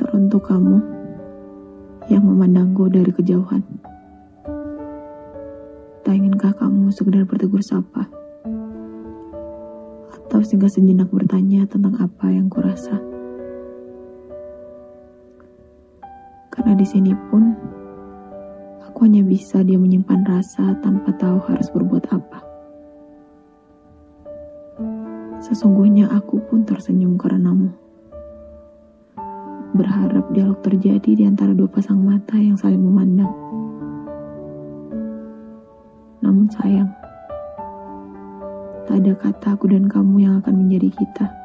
Teruntuk kamu yang memandangku dari kejauhan. Tak inginkah kamu sekedar bertegur sapa? Atau singgah sejenak bertanya tentang apa yang kurasa? Karena di sini pun, aku hanya bisa dia menyimpan rasa tanpa tahu harus berbuat apa. Sesungguhnya aku pun tersenyum karenamu berharap dialog terjadi di antara dua pasang mata yang saling memandang. Namun sayang, tak ada kata aku dan kamu yang akan menjadi kita.